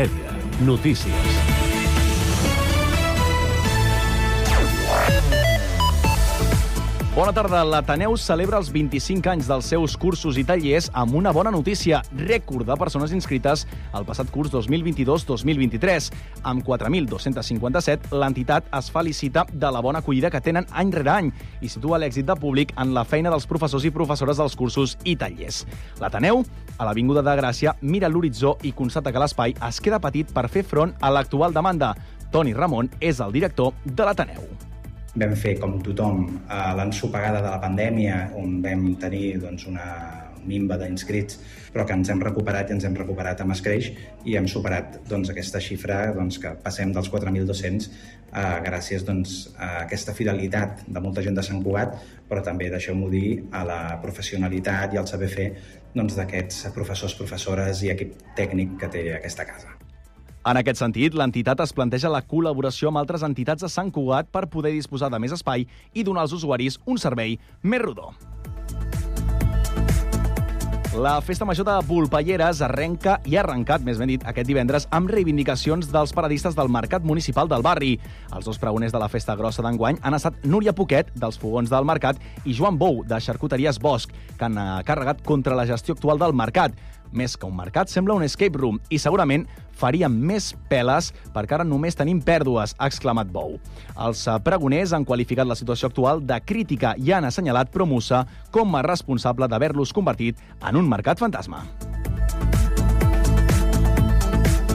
Mèdia. Notícies. Bona tarda. L'Ateneu celebra els 25 anys dels seus cursos i tallers amb una bona notícia. Rècord de persones inscrites al passat curs 2022-2023. Amb 4.257, l'entitat es felicita de la bona acollida que tenen any rere any i situa l'èxit de públic en la feina dels professors i professores dels cursos i tallers. L'Ateneu, a l'Avinguda de Gràcia, mira l'horitzó i constata que l'espai es queda petit per fer front a l'actual demanda. Toni Ramon és el director de l'Ateneu vam fer, com tothom, a l'ensopegada de la pandèmia, on vam tenir doncs, una mimba d'inscrits, però que ens hem recuperat i ens hem recuperat amb escreix i hem superat doncs, aquesta xifra doncs, que passem dels 4.200 eh, gràcies doncs, a aquesta fidelitat de molta gent de Sant Cugat, però també, deixeu-m'ho dir, a la professionalitat i al saber fer doncs, d'aquests doncs, professors, professores i equip tècnic que té aquesta casa. En aquest sentit, l'entitat es planteja la col·laboració amb altres entitats de Sant Cugat per poder disposar de més espai i donar als usuaris un servei més rodó. La Festa Major de Volpelleres arrenca i ha arrencat, més ben dit, aquest divendres amb reivindicacions dels paradistes del Mercat Municipal del barri. Els dos pregoners de la Festa Grossa d'enguany han estat Núria Poquet, dels Fogons del Mercat, i Joan Bou, de Xarcuteries Bosch, que han carregat contra la gestió actual del mercat. Més que un mercat, sembla un escape room i segurament faríem més peles perquè ara només tenim pèrdues, ha exclamat Bou. Els pregoners han qualificat la situació actual de crítica i han assenyalat Promusa com a responsable d'haver-los convertit en un mercat fantasma.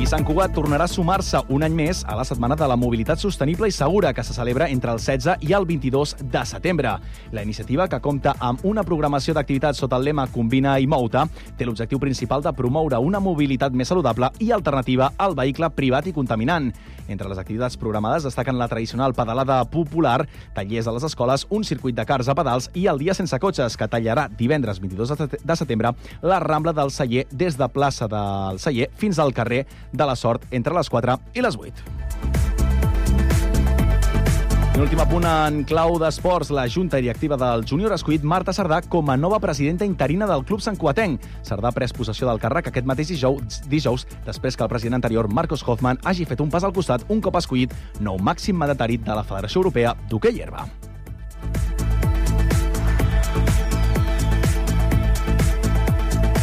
Sant Cugat tornarà a sumar-se un any més a la Setmana de la Mobilitat Sostenible i Segura, que se celebra entre el 16 i el 22 de setembre. La iniciativa, que compta amb una programació d'activitats sota el lema Combina i Mouta, té l'objectiu principal de promoure una mobilitat més saludable i alternativa al vehicle privat i contaminant. Entre les activitats programades destaquen la tradicional pedalada popular, tallers a les escoles, un circuit de cars a pedals i el dia sense cotxes, que tallarà divendres 22 de setembre la Rambla del Celler des de plaça del Celler fins al carrer de la Sort entre les 4 i les 8. I últim apunt en clau d'esports, la Junta Directiva del Júnior ha escollit Marta Sardà com a nova presidenta interina del Club Sant Cuatenc. Sardà ha pres possessió del càrrec aquest mateix dijous, dijous després que el president anterior, Marcos Hoffman, hagi fet un pas al costat un cop escollit nou màxim mandatari de la Federació Europea d'Hockey Herba.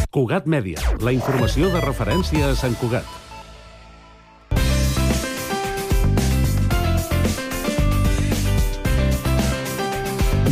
Cugat Mèdia, la informació de referència a Sant Cugat.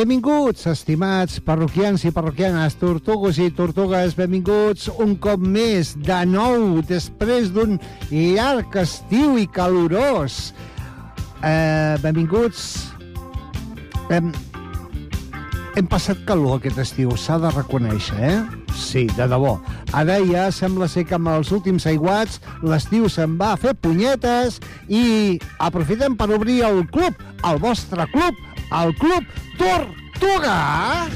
Benvinguts, estimats parroquians i parroquianes, tortugos i tortugues, benvinguts un cop més, de nou, després d'un llarg estiu i calorós. Eh, benvinguts. Hem, hem passat calor aquest estiu, s'ha de reconèixer, eh? Sí, de debò. Ara ja sembla ser que amb els últims aiguats l'estiu se'n va a fer punyetes i aprofitem per obrir el club, el vostre club, el Club Tortuga.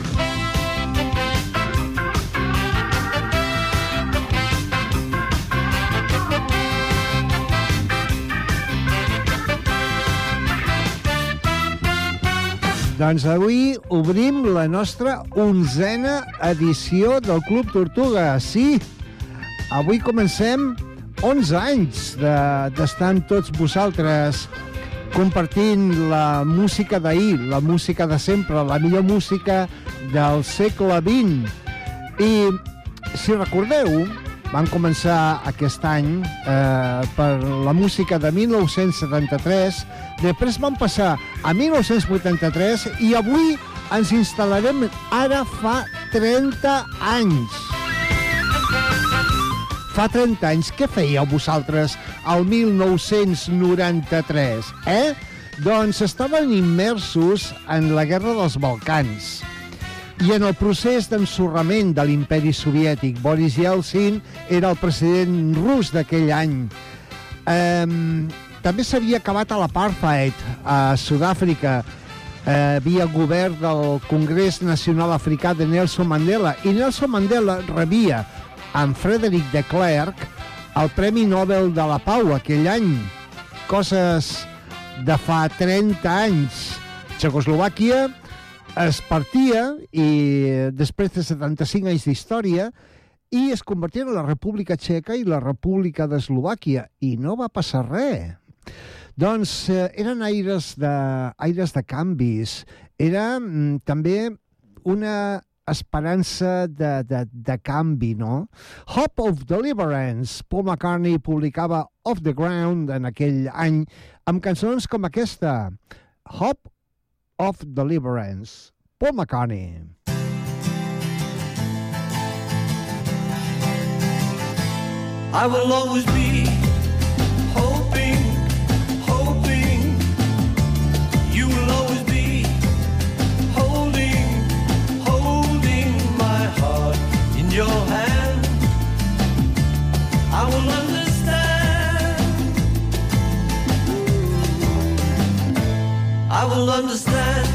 Doncs avui obrim la nostra onzena edició del Club Tortuga. Sí, avui comencem 11 anys d'estar de, amb tots vosaltres compartint la música d'ahir, la música de sempre, la millor música del segle XX. I, si recordeu, van començar aquest any eh, per la música de 1973, després van passar a 1983 i avui ens instal·larem ara fa 30 anys. Fa 30 anys, què fèieu vosaltres al 1993, eh? Doncs estaven immersos en la Guerra dels Balcans i en el procés d'ensorrament de l'imperi soviètic. Boris Yeltsin era el president rus d'aquell any Um, també s'havia acabat a l'apartheid a Sud-àfrica. Eh, havia govern del Congrés Nacional Africà de Nelson Mandela i Nelson Mandela rebia amb Frederic de Klerk el Premi Nobel de la Pau aquell any. Coses de fa 30 anys. Txecoslovàquia es partia i després de 75 anys d'història i es convertien en la República Txeca i la República d'Eslovàquia i no va passar res. Doncs eh, eren aires de, aires de canvis. Era mm, també una esperança de, de, de canvi, no? Hope of Deliverance. Paul McCartney publicava Off the Ground en aquell any amb cançons com aquesta. Hope of Deliverance. Paul McCartney. I will always be your hand. I will understand. I will understand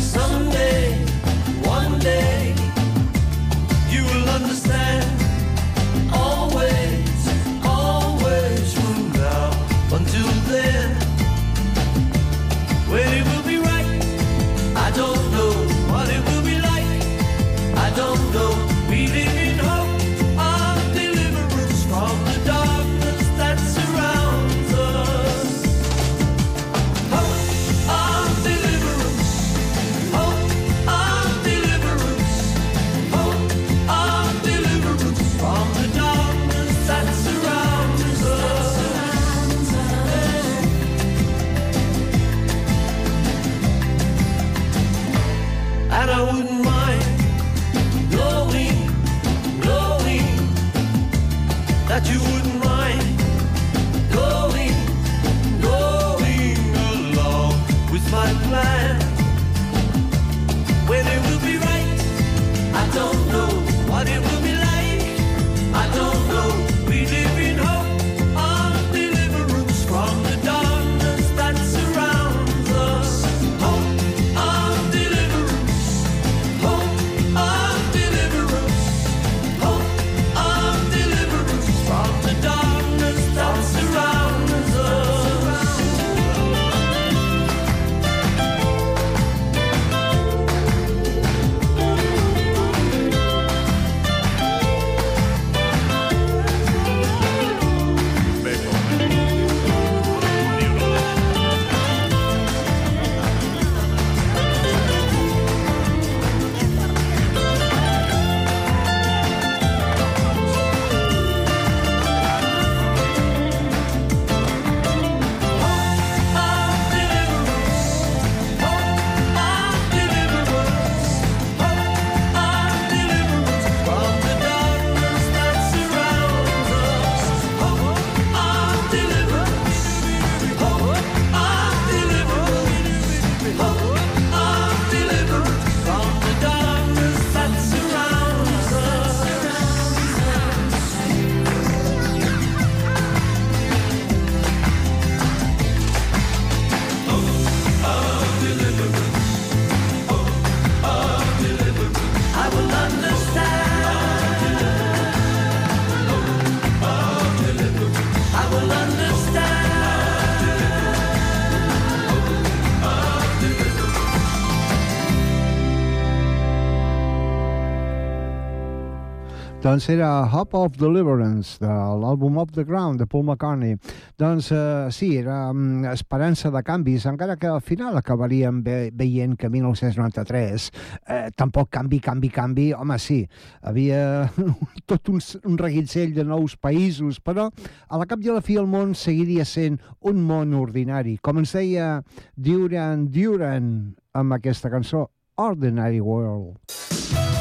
someday, one day. You will understand Doncs era Hope of Deliverance, de l'àlbum Of the Ground, de Paul McCartney. Doncs eh, sí, era mm, esperança de canvis, encara que al final acabaríem ve veient que 1993 eh, tampoc canvi, canvi, canvi. Home, sí, havia tot un, un reguitzell de nous països, però a la cap i a la fi el món seguiria sent un món ordinari. Com ens deia Duran Duran amb aquesta cançó, Ordinary World. Came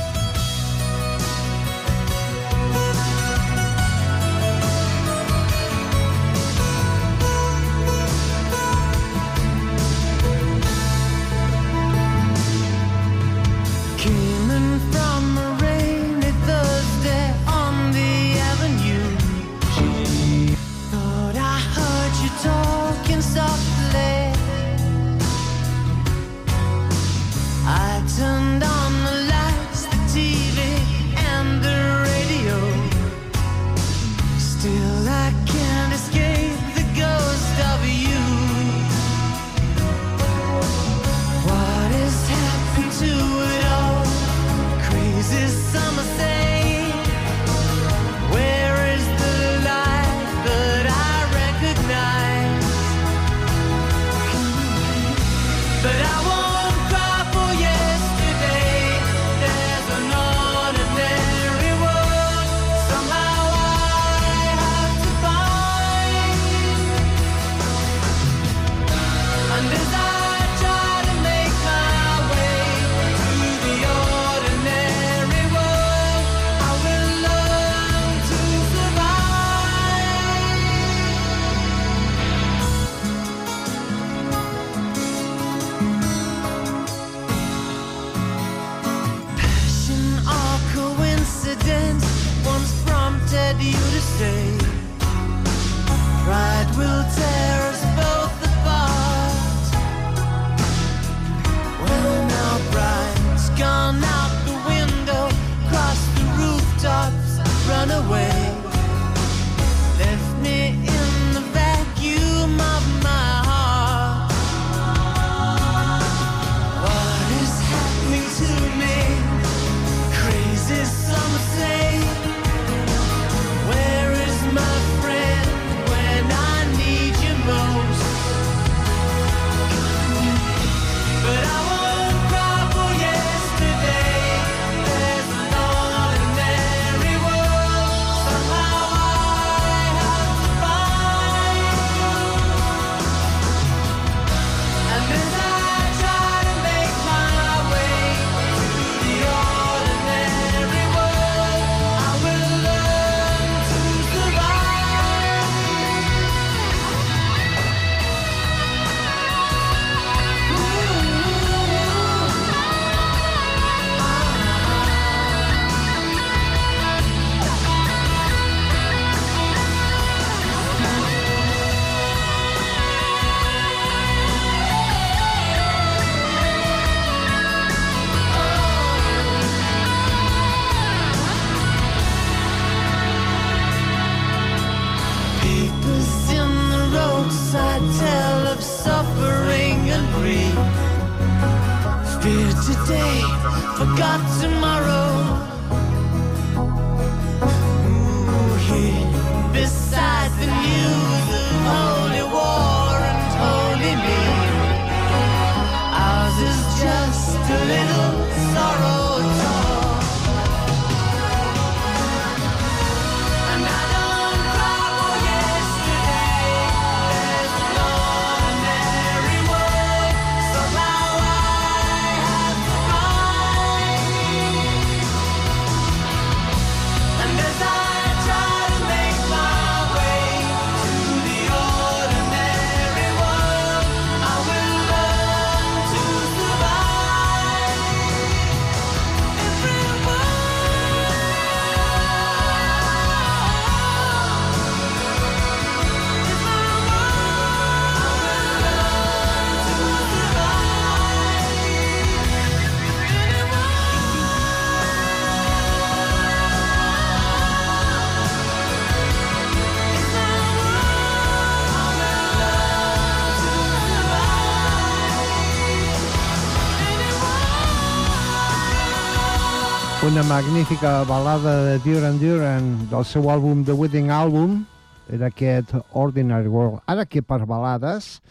magnífica balada de Duran Duran del seu àlbum The Wedding Album era aquest Ordinary World. Ara que per balades,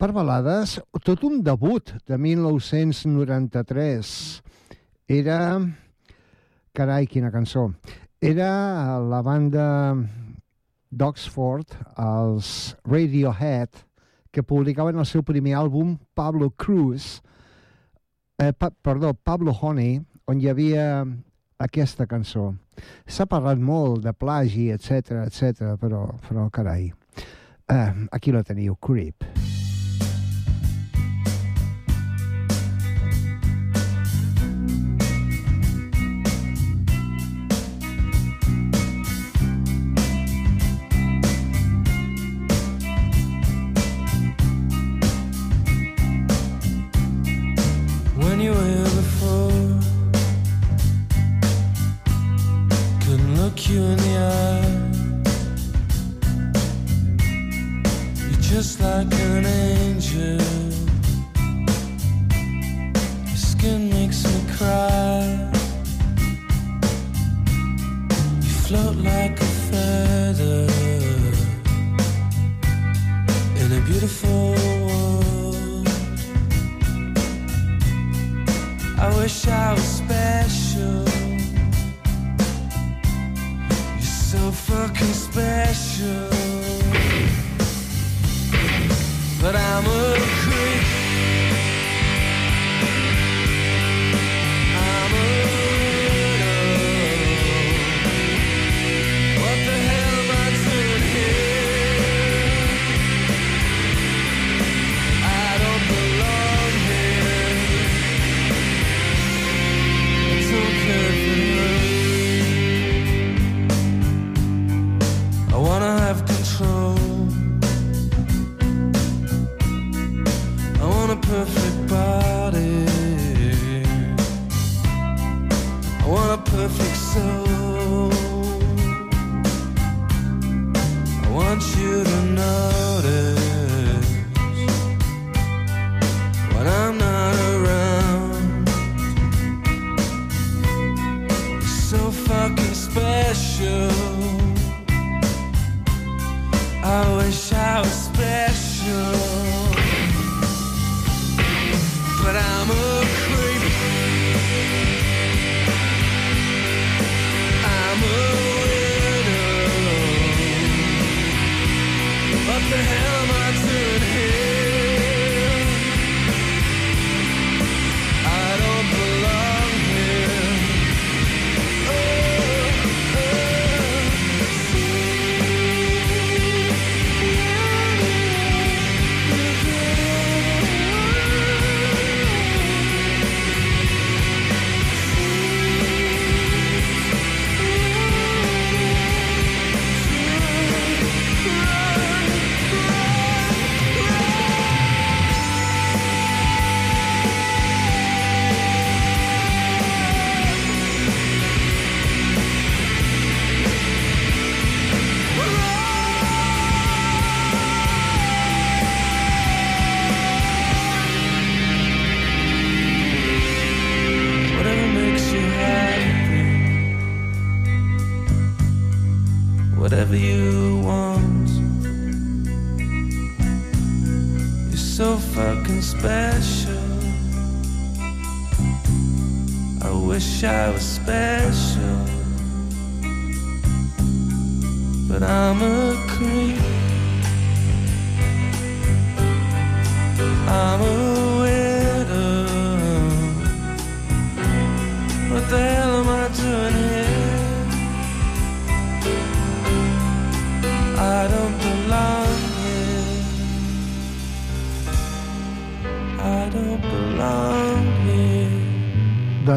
per balades, tot un debut de 1993. Era... Carai, quina cançó. Era la banda d'Oxford, els Radiohead, que publicaven el seu primer àlbum, Pablo Cruz, eh, pa, perdó, Pablo Honey, on hi havia aquesta cançó. S'ha parlat molt de plagi, etc etc, però, però carai, eh, aquí la teniu, Creep. Creep.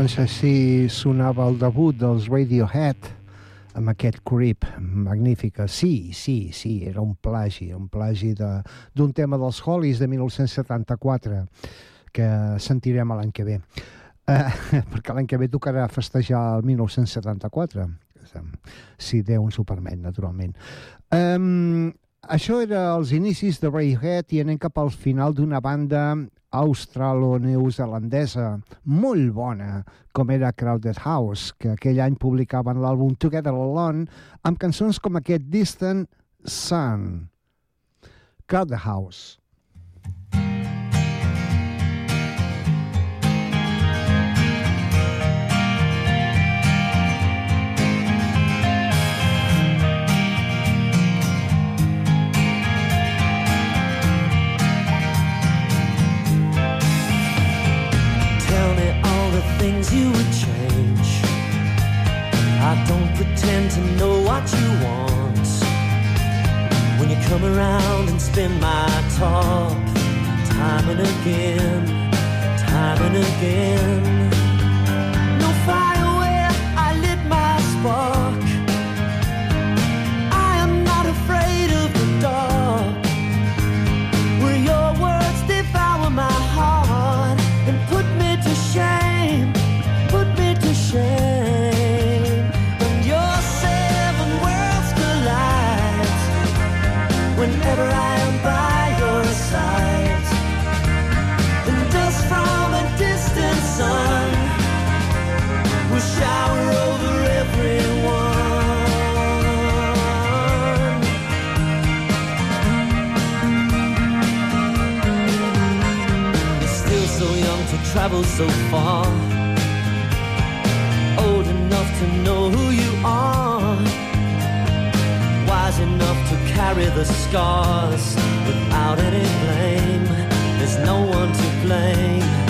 Doncs així sonava el debut dels Radiohead amb aquest Creep, magnífica. Sí, sí, sí, era un plagi, un plagi de- d'un tema dels Hollies de 1974 que sentirem l'any que ve. Eh, perquè l'any que ve tocarà festejar el 1974, si Déu ens ho permet, naturalment. Um, això era els inicis de Radiohead i anem cap al final d'una banda australo-neozelandesa molt bona, com era Crowded House, que aquell any publicaven l'àlbum Together Alone amb cançons com aquest Distant Sun. Crowded House. Things you would change. I don't pretend to know what you want. When you come around and spin my top, time and again, time and again. To travel so far. Old enough to know who you are. Wise enough to carry the scars without any blame. There's no one to blame.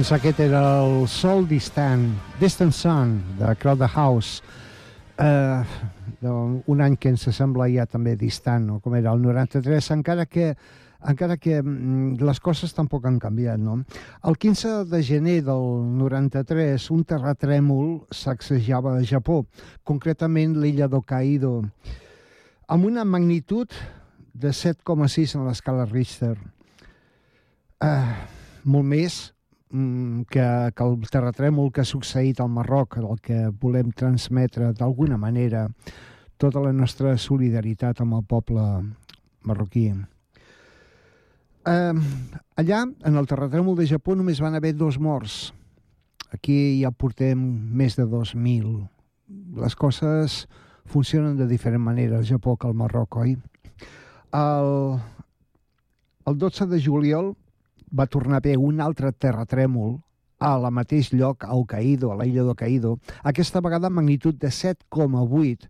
Doncs aquest era el Sol Distant, Distant Sun, de Crowd the House. eh, un any que ens sembla ja també distant, no? com era el 93, encara que encara que mm, les coses tampoc han canviat, no? El 15 de gener del 93, un terratrèmol sacsejava a Japó, concretament l'illa d'Hokkaido, amb una magnitud de 7,6 en l'escala Richter. Uh, molt més que, que el terratrèmol que ha succeït al Marroc, el que volem transmetre d'alguna manera tota la nostra solidaritat amb el poble marroquí. Eh, allà, en el terratrèmol de Japó, només van haver dos morts. Aquí ja portem més de 2.000. Les coses funcionen de diferent manera al Japó que al Marroc, oi? El, el 12 de juliol va tornar a haver un altre terratrèmol a la mateix lloc, a Hokkaido, a l'illa d'Hokkaido, aquesta vegada amb magnitud de 7,8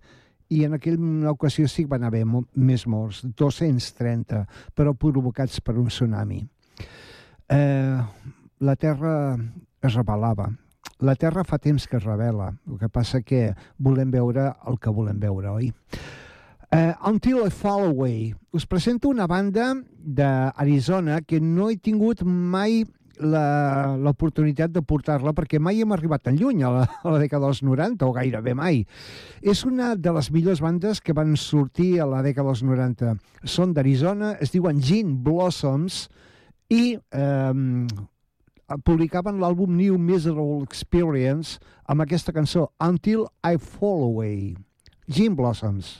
i en aquella ocasió sí que van haver més morts, 230, però provocats per un tsunami. Eh, la Terra es revelava. La Terra fa temps que es revela, el que passa que volem veure el que volem veure, oi? Uh, Until I Fall Away. Us presento una banda d'Arizona que no he tingut mai l'oportunitat de portar-la perquè mai hem arribat tan lluny a la, a la dècada dels 90 o gairebé mai. És una de les millors bandes que van sortir a la dècada dels 90. Són d'Arizona, es diuen Gin Blossoms i eh, publicaven l'àlbum New Miserable Experience amb aquesta cançó Until I Fall Away. Gin Blossoms.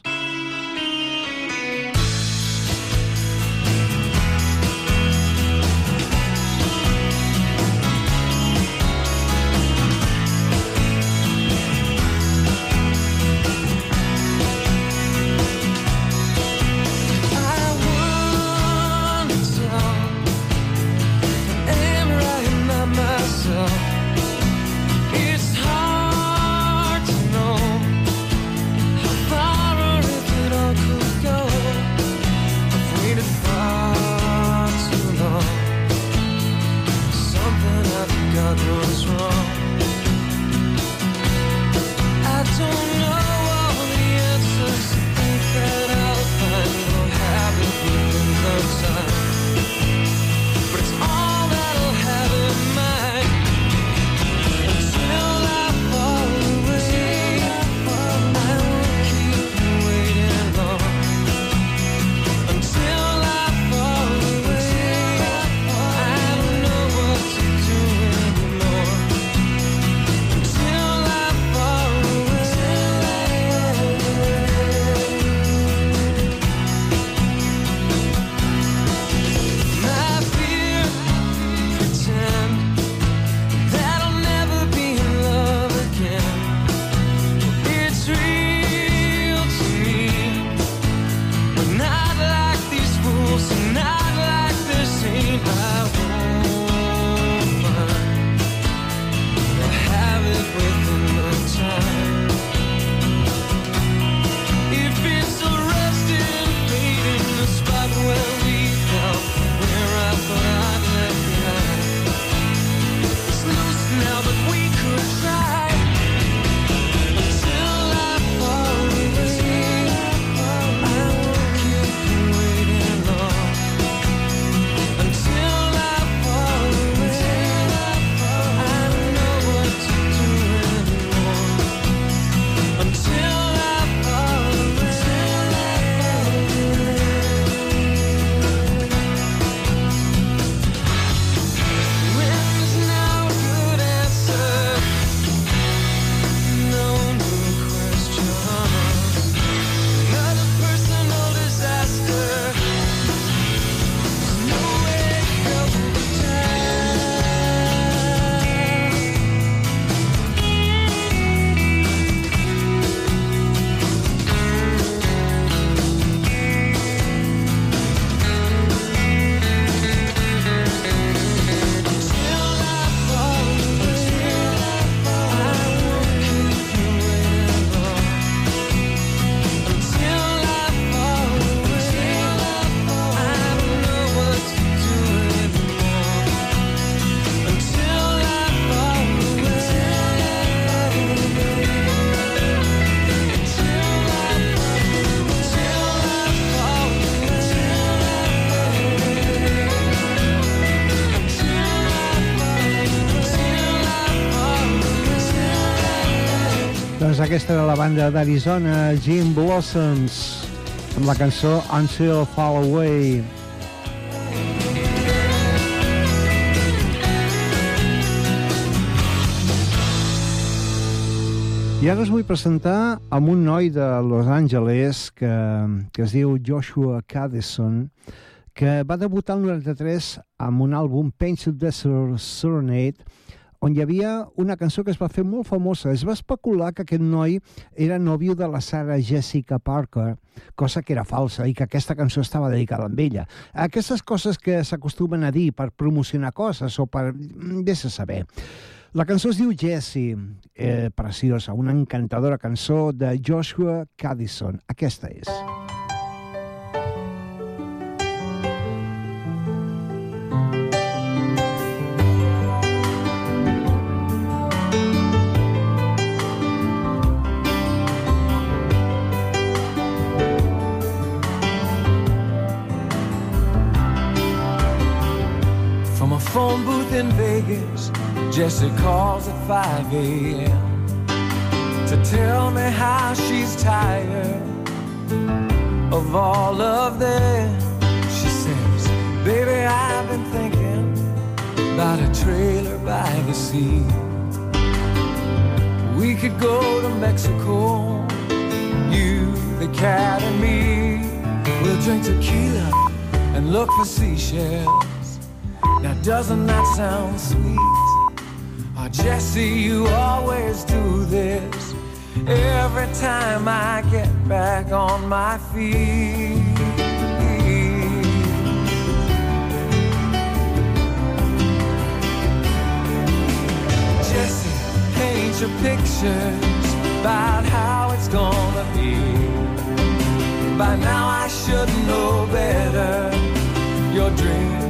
Aquesta era la banda d'Arizona, Jim Blossoms, amb la cançó Until Fall Away. I ara us vull presentar amb un noi de Los Angeles que, que es diu Joshua Caddison, que va debutar el 93 amb un àlbum Painted Desert Serenade, on hi havia una cançó que es va fer molt famosa. Es va especular que aquest noi era nòvio de la Sarah Jessica Parker, cosa que era falsa i que aquesta cançó estava dedicada a ella. Aquestes coses que s'acostumen a dir per promocionar coses o per... Vés a saber. La cançó es diu Jessie, eh, preciosa, una encantadora cançó de Joshua Caddison. Aquesta és. From a phone booth in Vegas, Jesse calls at 5 a.m. to tell me how she's tired of all of this. She says, Baby, I've been thinking about a trailer by the sea. We could go to Mexico, you, the cat, and me. We'll drink tequila and look for seashells. Now, doesn't that sound sweet? Oh, Jesse, you always do this every time I get back on my feet. Jesse, paint your pictures about how it's gonna be. By now, I should know better. Your dreams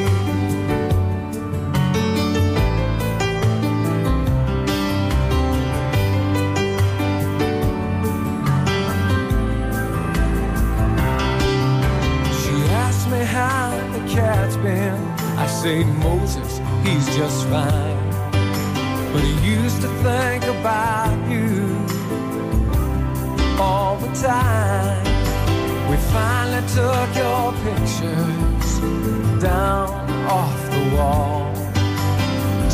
How the cat's been. I say Moses, he's just fine. But he used to think about you all the time. We finally took your pictures down off the wall.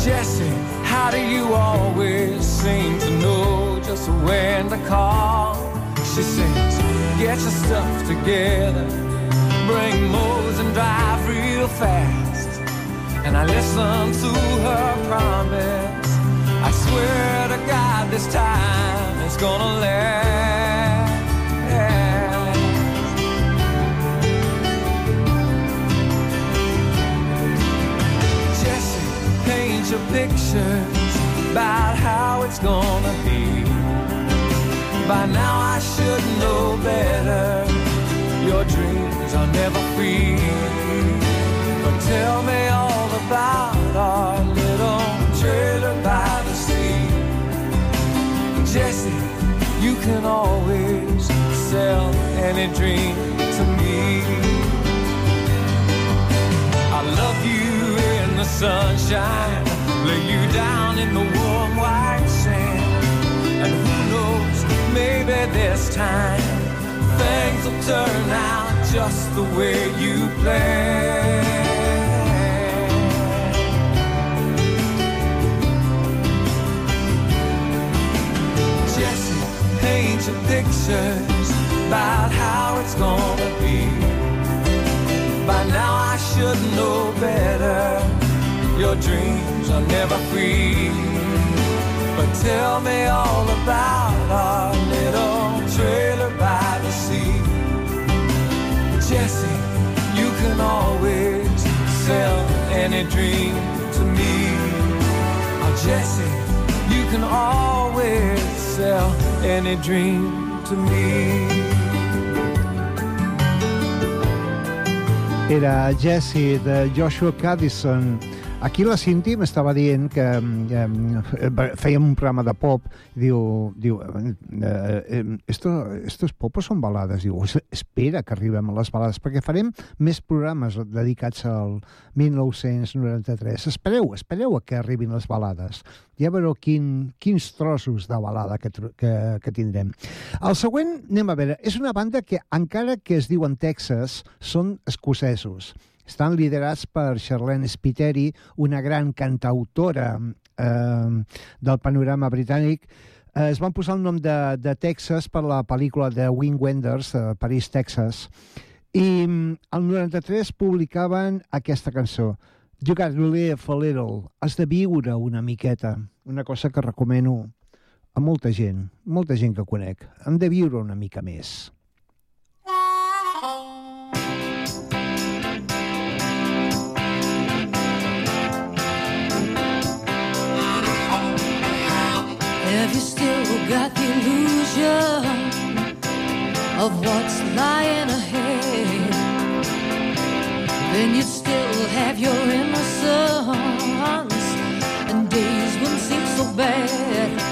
Jesse, how do you always seem to know just when to call? She says, get your stuff together, bring Mose and drive real fast. And I listen to her promise. I swear to God, this time it's gonna last. Jesse, paint your pictures about how it's gonna be. By now I should never free. But tell me all about our little trailer by the sea. Jesse, you can always sell any dream to me. I love you in the sunshine, lay you down in the warm white sand. And who knows, maybe this time things will turn out just the way you planned. Jesse, paint your pictures about how it's gonna be. By now I should know better. Your dreams are never free. But tell me all about our little Jesse, you can always sell any dream to me. Oh, Jesse, you can always sell any dream to me. Era Jesse, de Joshua Caddison. Aquí la Cinti m'estava dient que eh, fèiem un programa de pop i diu, diu eh, eh, esto, estos popos són balades. Diu, "Es- espera que arribem a les balades, perquè farem més programes dedicats al 1993. Espereu, espereu a que arribin les balades. Ja veureu quin, quins trossos de balada que, que, que tindrem. El següent, anem a veure, és una banda que, encara que es diuen Texas, són escocesos. Estan liderats per Charlene Spiteri, una gran cantautora eh, del panorama britànic. Eh, es van posar el nom de, de Texas per la pel·lícula de Wing Wenders, de París, Texas. I mm, el 93 publicaven aquesta cançó, You Got to Live a Little. Has de viure una miqueta. Una cosa que recomano a molta gent, molta gent que conec. Hem de viure una mica més. Have you still got the illusion of what's lying ahead? Then you still have your innocence, and days wouldn't seem so bad.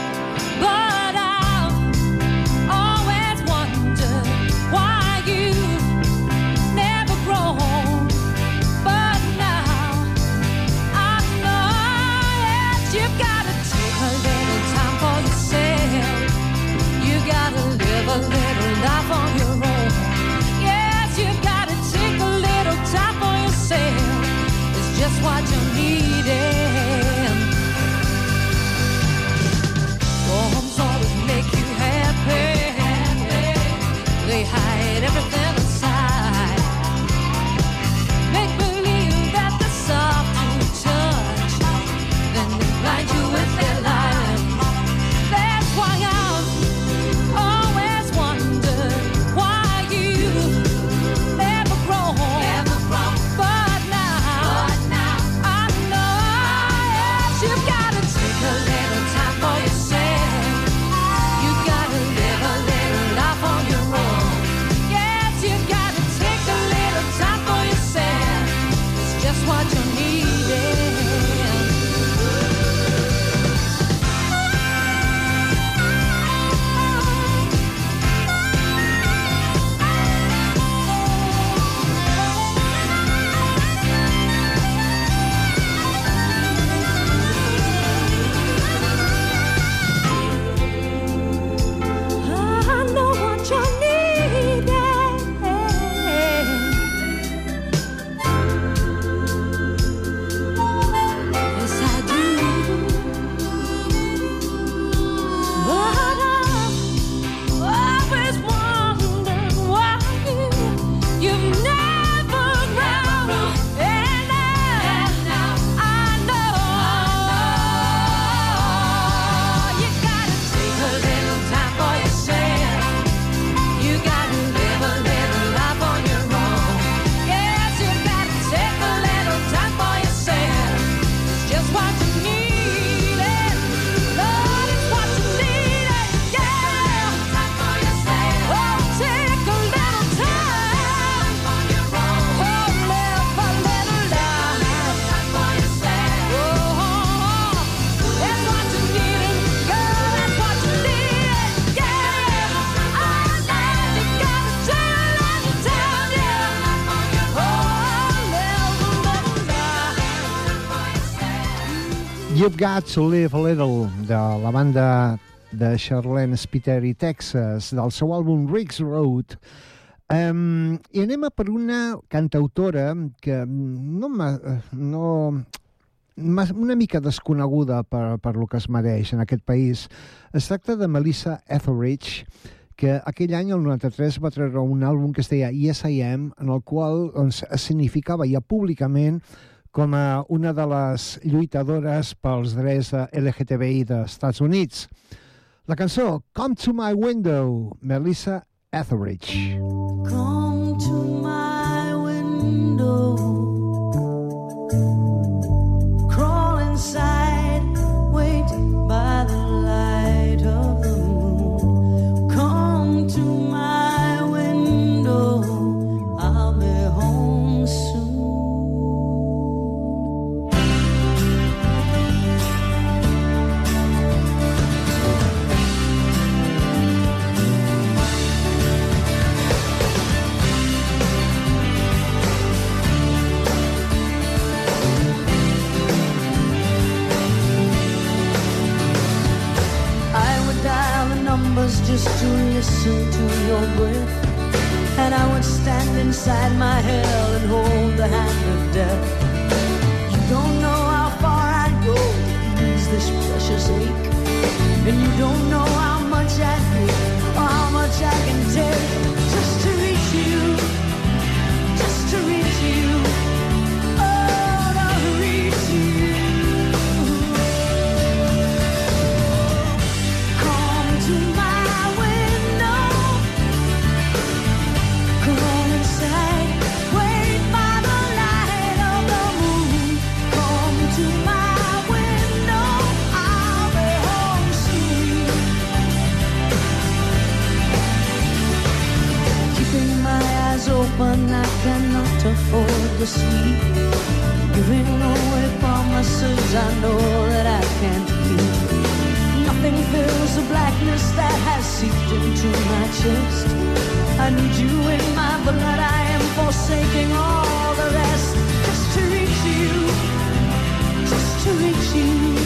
You've Got to Live a Little, de la banda de Charlene Spiteri, Texas, del seu àlbum Riggs Road. Um, I anem a per una cantautora que no, no, una mica desconeguda per, per lo que es mereix en aquest país. Es tracta de Melissa Etheridge, que aquell any, el 93, va treure un àlbum que es deia Yes I Am, en el qual doncs, significava ja públicament com a una de les lluitadores pels drets LGTBI dels Estats Units. La cançó Come to My Window, Melissa Etheridge. Come to my window. Just to listen to your breath. And I would stand inside my hell and hold the hand of death. You don't know how far I'd go to ease this precious ache. And you don't know how much I give or how much I can take open, I cannot afford to sleep. Giving away promises I know that I can't keep. Nothing fills the blackness that has seeped into my chest. I need you in my blood. I am forsaking all the rest just to reach you, just to reach you.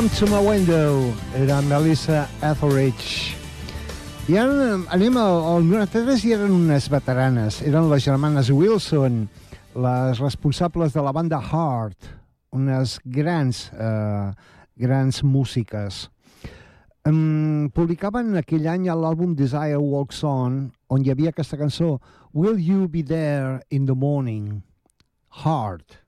Come to my window, era Melissa Etheridge. I ara anem al, al 93 i eren unes veteranes. Eren les germanes Wilson, les responsables de la banda Heart, unes grans, eh, grans músiques. Um, publicaven aquell any l'àlbum Desire Walks On, on hi havia aquesta cançó Will You Be There in the Morning? Heart.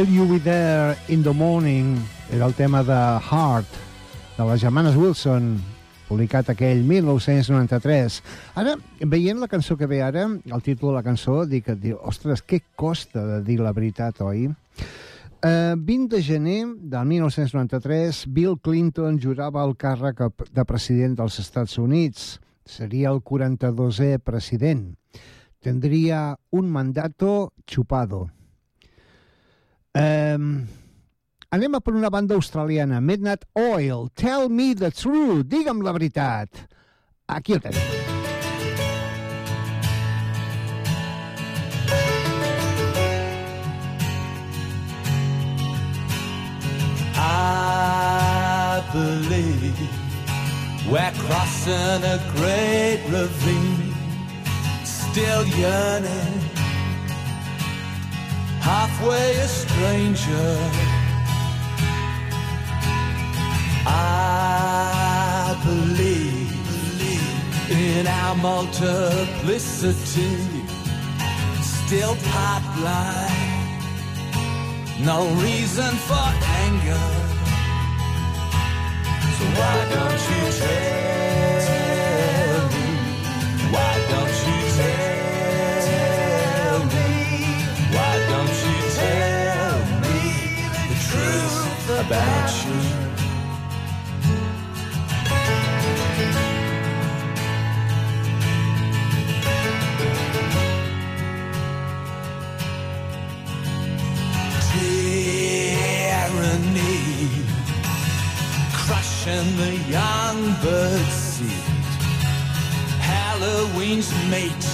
Will You Be There in the Morning era el tema de Heart, de les germanes Wilson, publicat aquell 1993. Ara, veient la cançó que ve ara, el títol de la cançó, dic, dic ostres, què costa de dir la veritat, oi? Eh, 20 de gener del 1993, Bill Clinton jurava el càrrec de president dels Estats Units. Seria el 42è president. Tendria un mandato chupado. Um, anem a per una banda australiana, Midnight Oil, Tell Me the Truth, digue'm la veritat. Aquí ho tenim. I believe we're crossing a great ravine, still yearning, halfway a stranger. I believe in our multiplicity, still pipeline. No reason for anger. So why don't you tell me? Why don't about you? Tyranny crushing the young bird's seed. Halloween's mate,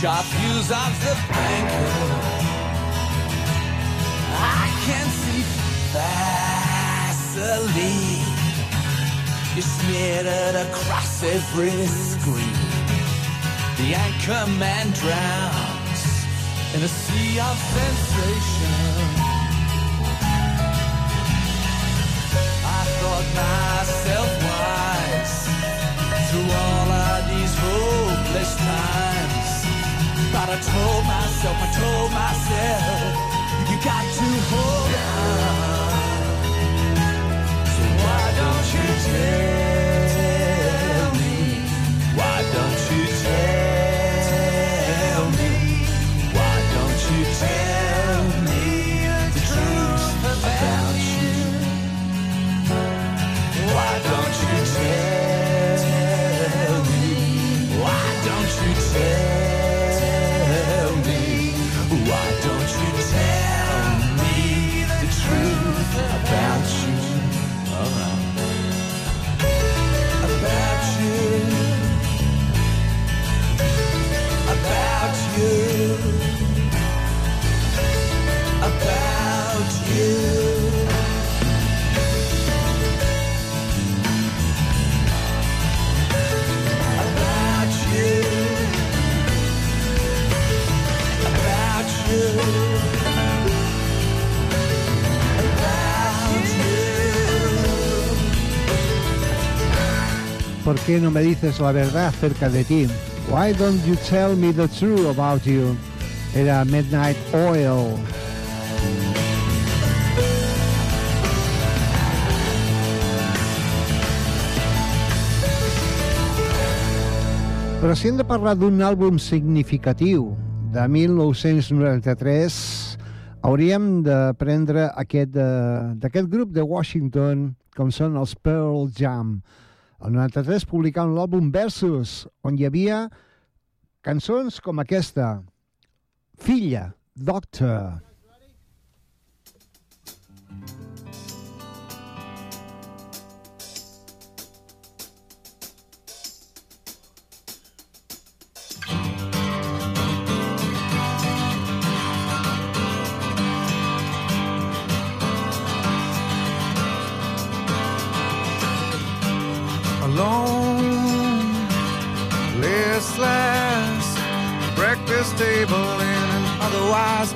sharp views of the banker. Vaseline. You smeared across every screen. The anchor man drowns in a sea of sensation. I thought myself wise through all of these hopeless times. But I told myself, I told myself, you got to hold on. So why don't you tell qué no me dices la verdad acerca de ti? Why don't you tell me the truth about you? Era Midnight Oil. Però si hem de parlar d'un àlbum significatiu de 1993, hauríem de prendre eh, d'aquest grup de Washington, com són els Pearl Jam. El 93 publicant l'àlbum Versus, on hi havia cançons com aquesta, Filla, Doctor. Alone, listless, breakfast table in an otherwise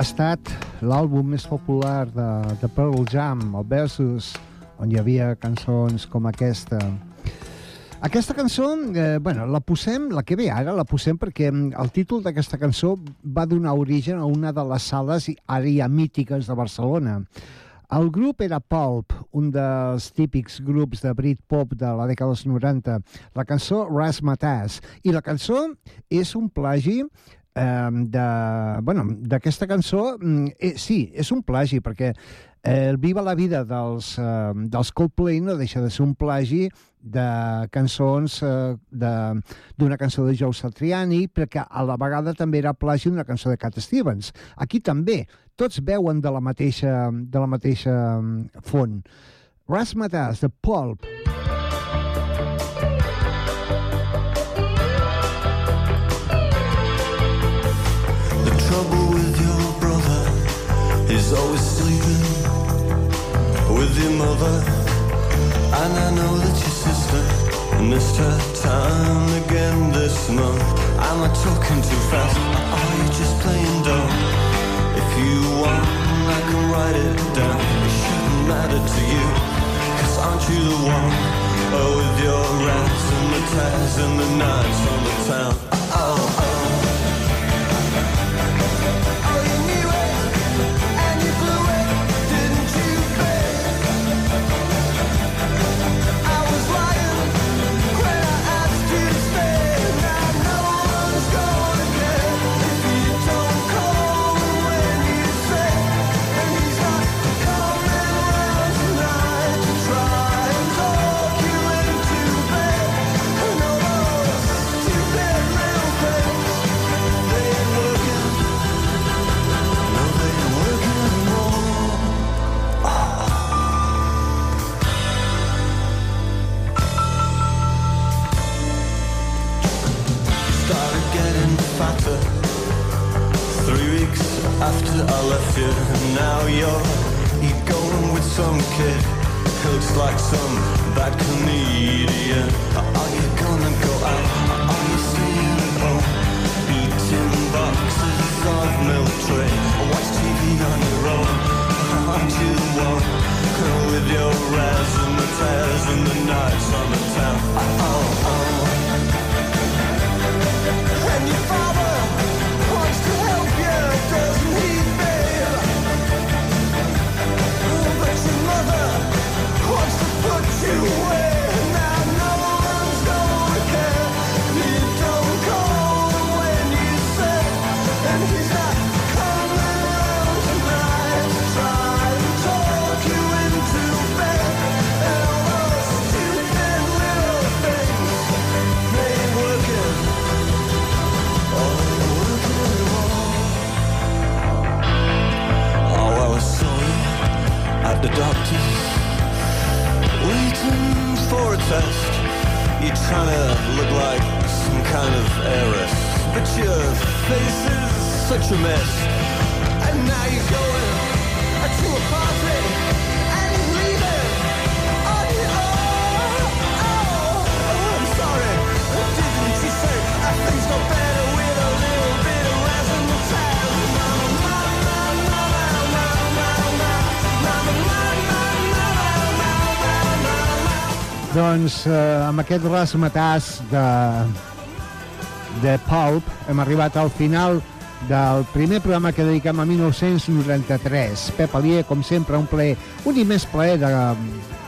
ha estat l'àlbum més popular de, de Pearl Jam, el Versus, on hi havia cançons com aquesta. Aquesta cançó, eh, bueno, la posem, la que ve ara, la posem perquè mm, el títol d'aquesta cançó va donar origen a una de les sales àrea mítiques de Barcelona. El grup era Pulp, un dels típics grups de Britpop de la dècada dels 90. La cançó Razzmatazz. I la cançó és un plagi eh, de, bueno, d'aquesta cançó, mm, eh, sí, és un plagi, perquè eh, el Viva la vida dels, eh, dels Coldplay no deixa de ser un plagi de cançons eh, d'una cançó de Joe Satriani, perquè a la vegada també era plagi d'una cançó de Cat Stevens. Aquí també, tots veuen de la mateixa, de la mateixa font. Razzmatazz, de Pulp, The is always sleeping with your mother. And I know that your sister missed her time again this month. Am I talking too fast? Are you just playing dumb? If you want, I can write it down. It shouldn't matter to you. Cause aren't you the one? Oh, with your rats and the tats and the nights on the town. Oh. Oh, after I left you Now you're, you're going with some kid Looks like some bad comedian Are you gonna go out? Are you staying at home? Eating boxes of milk tray Watch TV on your own Aren't you one? With your raz and the tears and the nights on the town Oh, for a test You're trying to look like some kind of heiress. But your face is such a mess. And now you're going to a party And leaving. On your own Oh, I'm sorry. Didn't you say? Uh, things got better Doncs eh, amb aquest rasmatàs de, de Pulp hem arribat al final del primer programa que dediquem a 1993. Pep Alier, com sempre, un plaer, un immens plaer de,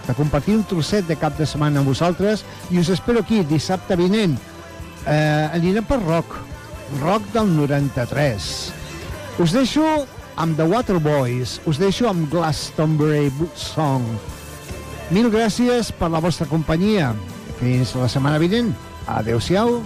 de compartir un trosset de cap de setmana amb vosaltres i us espero aquí dissabte vinent. Eh, anirem per rock, rock del 93. Us deixo amb The Waterboys, us deixo amb Glastonbury Song. Mil gràcies per la vostra companyia. Fins la setmana vinent. Adéu-siau.